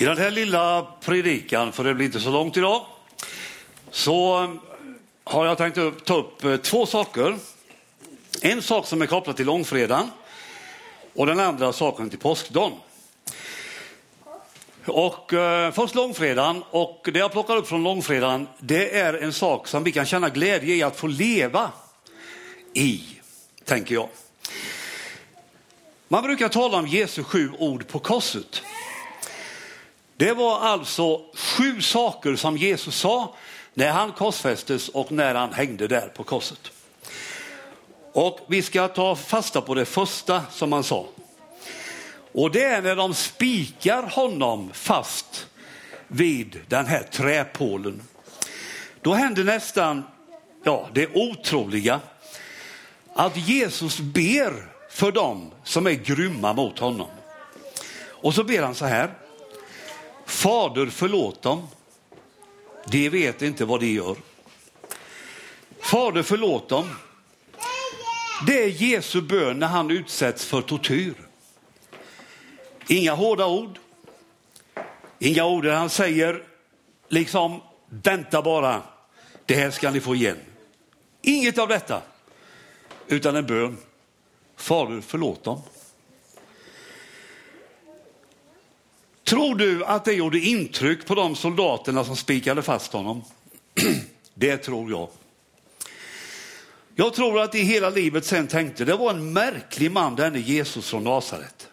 I den här lilla predikan, för det blir inte så långt idag, så eh, har jag tänkt ta upp eh, två saker. En sak som är kopplad till långfredagen och den andra saken till påskdagen. Och eh, först långfredagen och det jag plockar upp från långfredagen det är en sak som vi kan känna glädje i att få leva i, tänker jag. Man brukar tala om Jesu sju ord på korset. Det var alltså sju saker som Jesus sa när han korsfästes och när han hängde där på korset. Och vi ska ta fasta på det första som han sa. Och det är när de spikar honom fast vid den här träpålen. Då händer nästan ja, det otroliga att Jesus ber för dem som är grymma mot honom. Och så ber han så här. Fader förlåt dem. De vet inte vad de gör. Fader förlåt dem. Det är Jesu bön när han utsätts för tortyr. Inga hårda ord. Inga ord där han säger liksom vänta bara, det här ska ni få igen. Inget av detta, utan en bön. Fader förlåt dem. Tror du att det gjorde intryck på de soldaterna som spikade fast honom? Det tror jag. Jag tror att i hela livet sen tänkte det var en märklig man denne Jesus från Nasaret.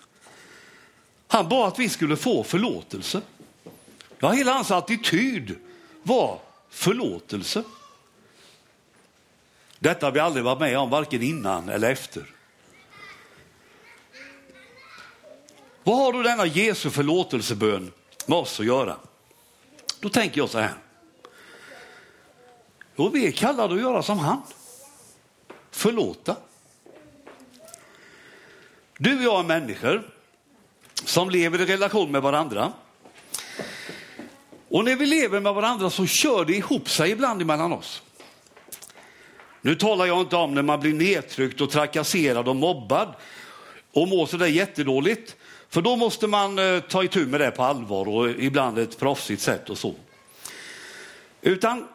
Han bad att vi skulle få förlåtelse. Ja, hela hans attityd var förlåtelse. Detta har vi aldrig varit med om, varken innan eller efter. Vad har då denna Jesu förlåtelsebön med oss att göra? Då tänker jag så här. Jo, vi är kallade att göra som han. Förlåta. Du och jag är människor som lever i relation med varandra. Och när vi lever med varandra så kör det ihop sig ibland emellan oss. Nu talar jag inte om när man blir nedtryckt och trakasserad och mobbad och mår sådär jättedåligt. För då måste man eh, ta itu med det på allvar och ibland ett proffsigt sätt och så. Utan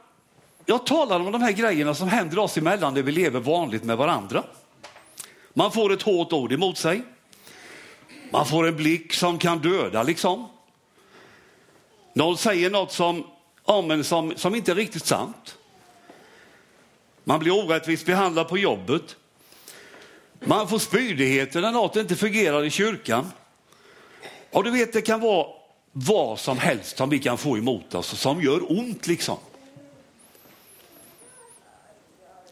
jag talar om de här grejerna som händer oss emellan när vi lever vanligt med varandra. Man får ett hårt ord emot sig. Man får en blick som kan döda liksom. Någon säger något som, ja, men som, som inte är riktigt sant. Man blir orättvist behandlad på jobbet. Man får spydigheter när något inte fungerar i kyrkan. Och du vet, det kan vara vad som helst som vi kan få emot oss som gör ont liksom.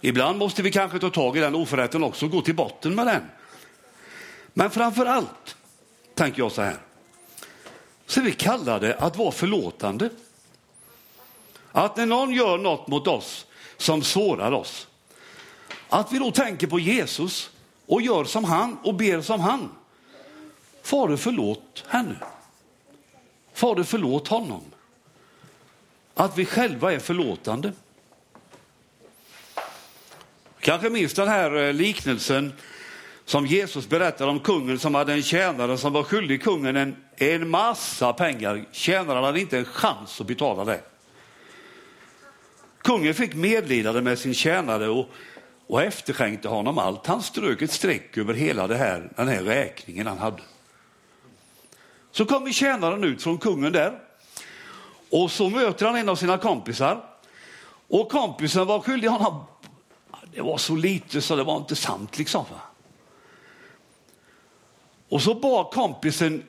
Ibland måste vi kanske ta tag i den oförrätten också och gå till botten med den. Men framför allt tänker jag så här. Så är vi kallade att vara förlåtande. Att när någon gör något mot oss som sårar oss, att vi då tänker på Jesus och gör som han och ber som han. Fader förlåt henne. Fader förlåt honom. Att vi själva är förlåtande. Kanske minns den här eh, liknelsen som Jesus berättar om kungen som hade en tjänare som var skyldig kungen en, en massa pengar. Tjänaren hade inte en chans att betala det. Kungen fick medlidande med sin tjänare och, och efterskänkte honom allt. Han strök ett streck över hela det här, den här räkningen han hade. Så kommer tjänaren ut från kungen där och så möter han en av sina kompisar. Och kompisen var skyldig honom, det var så lite så det var inte sant liksom. Och så bad kompisen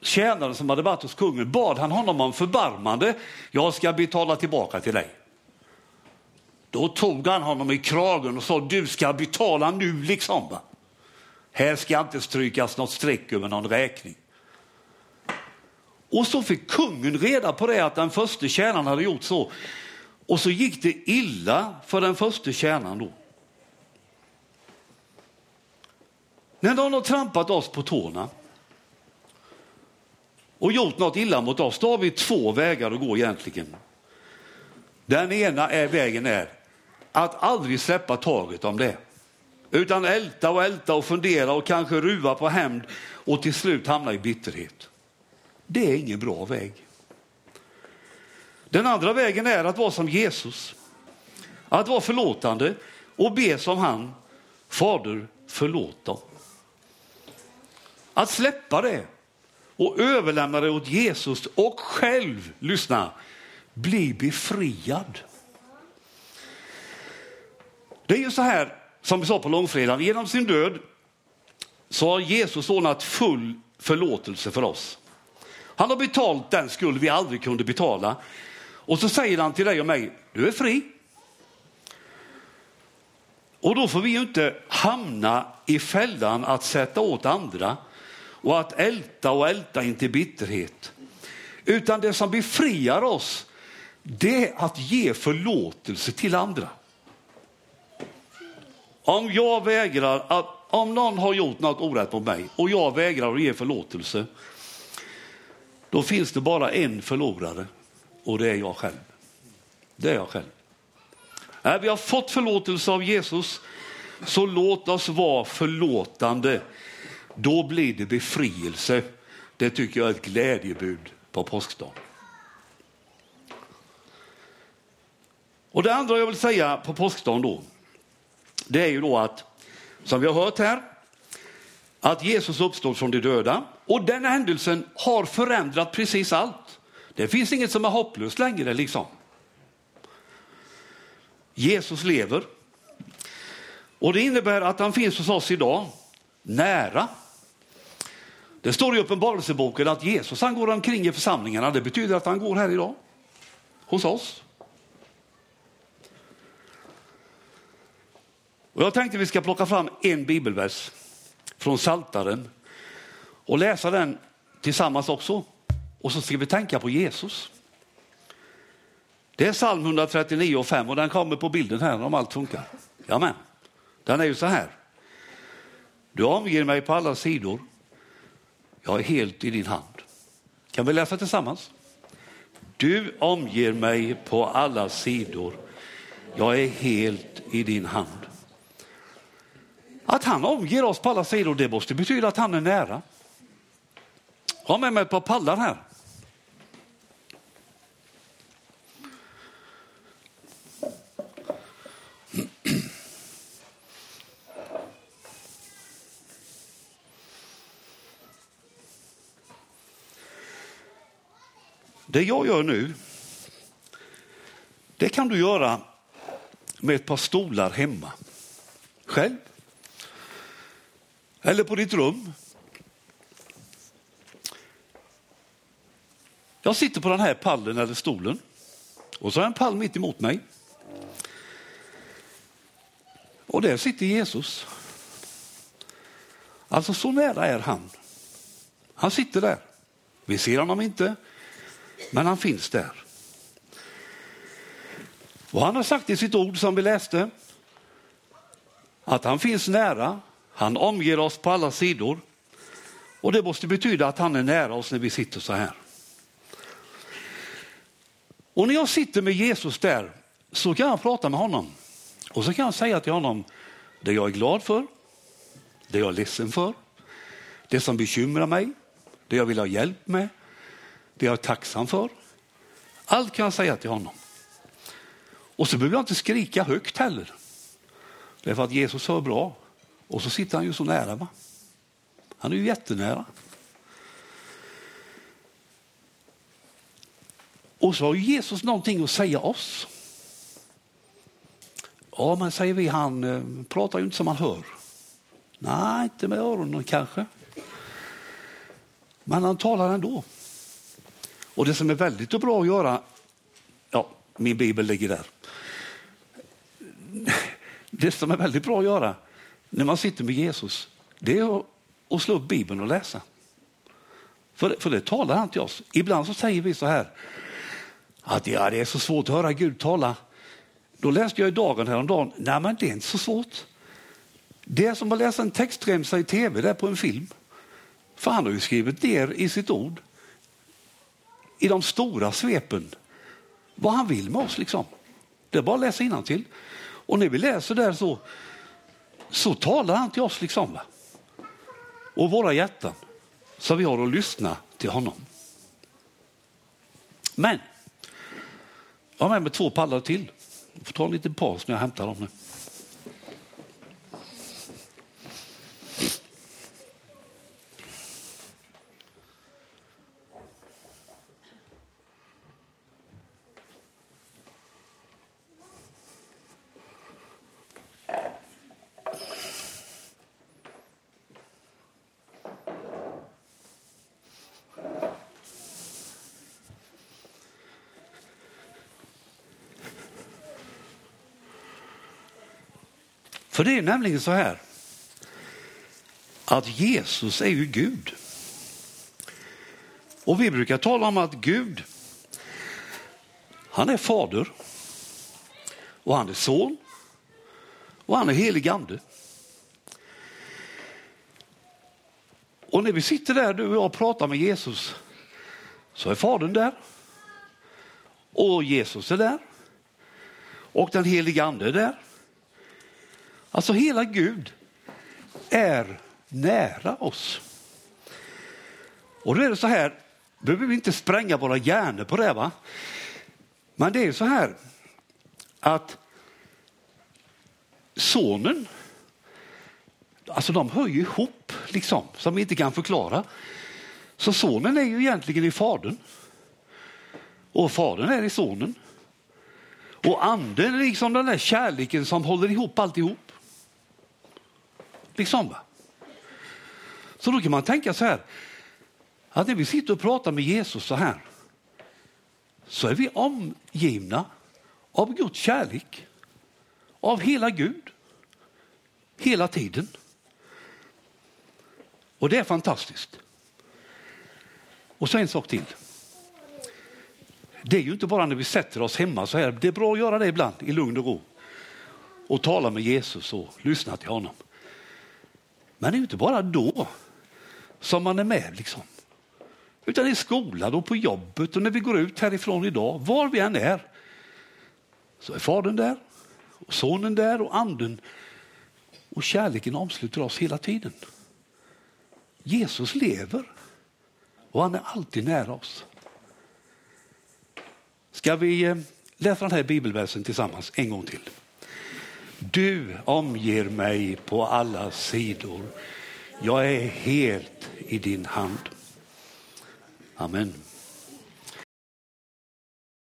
tjänaren som hade varit hos kungen, bad han honom om förbarmande. Jag ska betala tillbaka till dig. Då tog han honom i kragen och sa, du ska betala nu liksom. Här ska inte strykas något streck över någon räkning. Och så fick kungen reda på det att den första tjänaren hade gjort så. Och så gick det illa för den första tjänaren då. När någon har trampat oss på tårna och gjort något illa mot oss, då har vi två vägar att gå egentligen. Den ena är, vägen är att aldrig släppa taget om det. Utan älta och älta och fundera och kanske ruva på hämnd och till slut hamna i bitterhet. Det är ingen bra väg. Den andra vägen är att vara som Jesus. Att vara förlåtande och be som han. Fader, förlåt dem. Att släppa det och överlämna det åt Jesus och själv, lyssna, bli befriad. Det är ju så här som vi sa på långfredagen, genom sin död så har Jesus ordnat full förlåtelse för oss. Han har betalt den skuld vi aldrig kunde betala. Och så säger han till dig och mig, du är fri. Och då får vi ju inte hamna i fällan att sätta åt andra och att älta och älta in till bitterhet. Utan det som befriar oss, det är att ge förlåtelse till andra. Om jag vägrar att, om någon har gjort något orätt mot mig och jag vägrar att ge förlåtelse, då finns det bara en förlorare och det är jag själv. Det är jag själv. När vi har fått förlåtelse av Jesus, så låt oss vara förlåtande. Då blir det befrielse. Det tycker jag är ett glädjebud på påskdagen. Och det andra jag vill säga på påskdagen då, det är ju då att, som vi har hört här, att Jesus uppstod från de döda och den händelsen har förändrat precis allt. Det finns inget som är hopplöst längre liksom. Jesus lever och det innebär att han finns hos oss idag, nära. Det står i Uppenbarelseboken att Jesus han går omkring i församlingarna. Det betyder att han går här idag, hos oss. Och jag tänkte vi ska plocka fram en bibelvers från Saltaren och läsa den tillsammans också. Och så ska vi tänka på Jesus. Det är psalm 139 och 5 och den kommer på bilden här om allt funkar. Jamen. Den är ju så här. Du omger mig på alla sidor. Jag är helt i din hand. Kan vi läsa tillsammans? Du omger mig på alla sidor. Jag är helt i din hand. Att han omger oss på alla sidor, det måste betyda att han är nära. Jag har med mig ett par pallar här. Det jag gör nu, det kan du göra med ett par stolar hemma. Själv. Eller på ditt rum. Jag sitter på den här pallen eller stolen och så har jag en pall mitt emot mig. Och där sitter Jesus. Alltså så nära är han. Han sitter där. Vi ser honom inte, men han finns där. Och han har sagt i sitt ord som vi läste att han finns nära, han omger oss på alla sidor och det måste betyda att han är nära oss när vi sitter så här. Och när jag sitter med Jesus där så kan jag prata med honom och så kan jag säga till honom det jag är glad för, det jag är ledsen för, det som bekymrar mig, det jag vill ha hjälp med, det jag är tacksam för. Allt kan jag säga till honom. Och så behöver jag inte skrika högt heller. Därför att Jesus hör bra. Och så sitter han ju så nära. Va? Han är ju jättenära. Och så har Jesus någonting att säga oss. Ja, men säger vi, han eh, pratar ju inte som man hör. Nej, inte med öronen kanske. Men han talar ändå. Och det som är väldigt bra att göra, ja, min bibel ligger där. Det som är väldigt bra att göra när man sitter med Jesus, det är att slå upp bibeln och läsa. För, för det talar han till oss. Ibland så säger vi så här, att ja, det är så svårt att höra Gud tala. Då läste jag i dagen häromdagen, nej men det är inte så svårt. Det är som att läsa en textremsa i tv där på en film. För han har ju skrivit ner i sitt ord i de stora svepen vad han vill med oss. Liksom. Det är bara att läsa till. Och när vi läser där så, så talar han till oss liksom. Va? Och våra hjärtan. Så vi har att lyssna till honom. Men jag har med mig två pallar till. Jag får ta en liten paus när jag hämtar dem nu. För det är nämligen så här att Jesus är ju Gud. Och vi brukar tala om att Gud, han är fader och han är son och han är helig ande. Och när vi sitter där du och jag pratar med Jesus så är fadern där och Jesus är där och den heliga ande är där Alltså hela Gud är nära oss. Och då är det så här, behöver vi inte spränga våra hjärnor på det va? Men det är så här att sonen, alltså de hör ju ihop liksom, som vi inte kan förklara. Så sonen är ju egentligen i fadern. Och fadern är i sonen. Och anden är liksom den där kärleken som håller ihop alltihop. Liksom. Så då kan man tänka så här, att när vi sitter och pratar med Jesus så här, så är vi omgivna av Guds kärlek, av hela Gud, hela tiden. Och det är fantastiskt. Och så en sak till. Det är ju inte bara när vi sätter oss hemma så här, det är bra att göra det ibland i lugn och ro och tala med Jesus och lyssna till honom. Men det är inte bara då som man är med. Liksom. Utan i skolan och på jobbet och när vi går ut härifrån idag, var vi än är, så är Fadern där, och Sonen där och Anden. Och kärleken omsluter oss hela tiden. Jesus lever och han är alltid nära oss. Ska vi eh, läsa den här bibelversen tillsammans en gång till? Du omger mig på alla sidor. Jag är helt i din hand. Amen.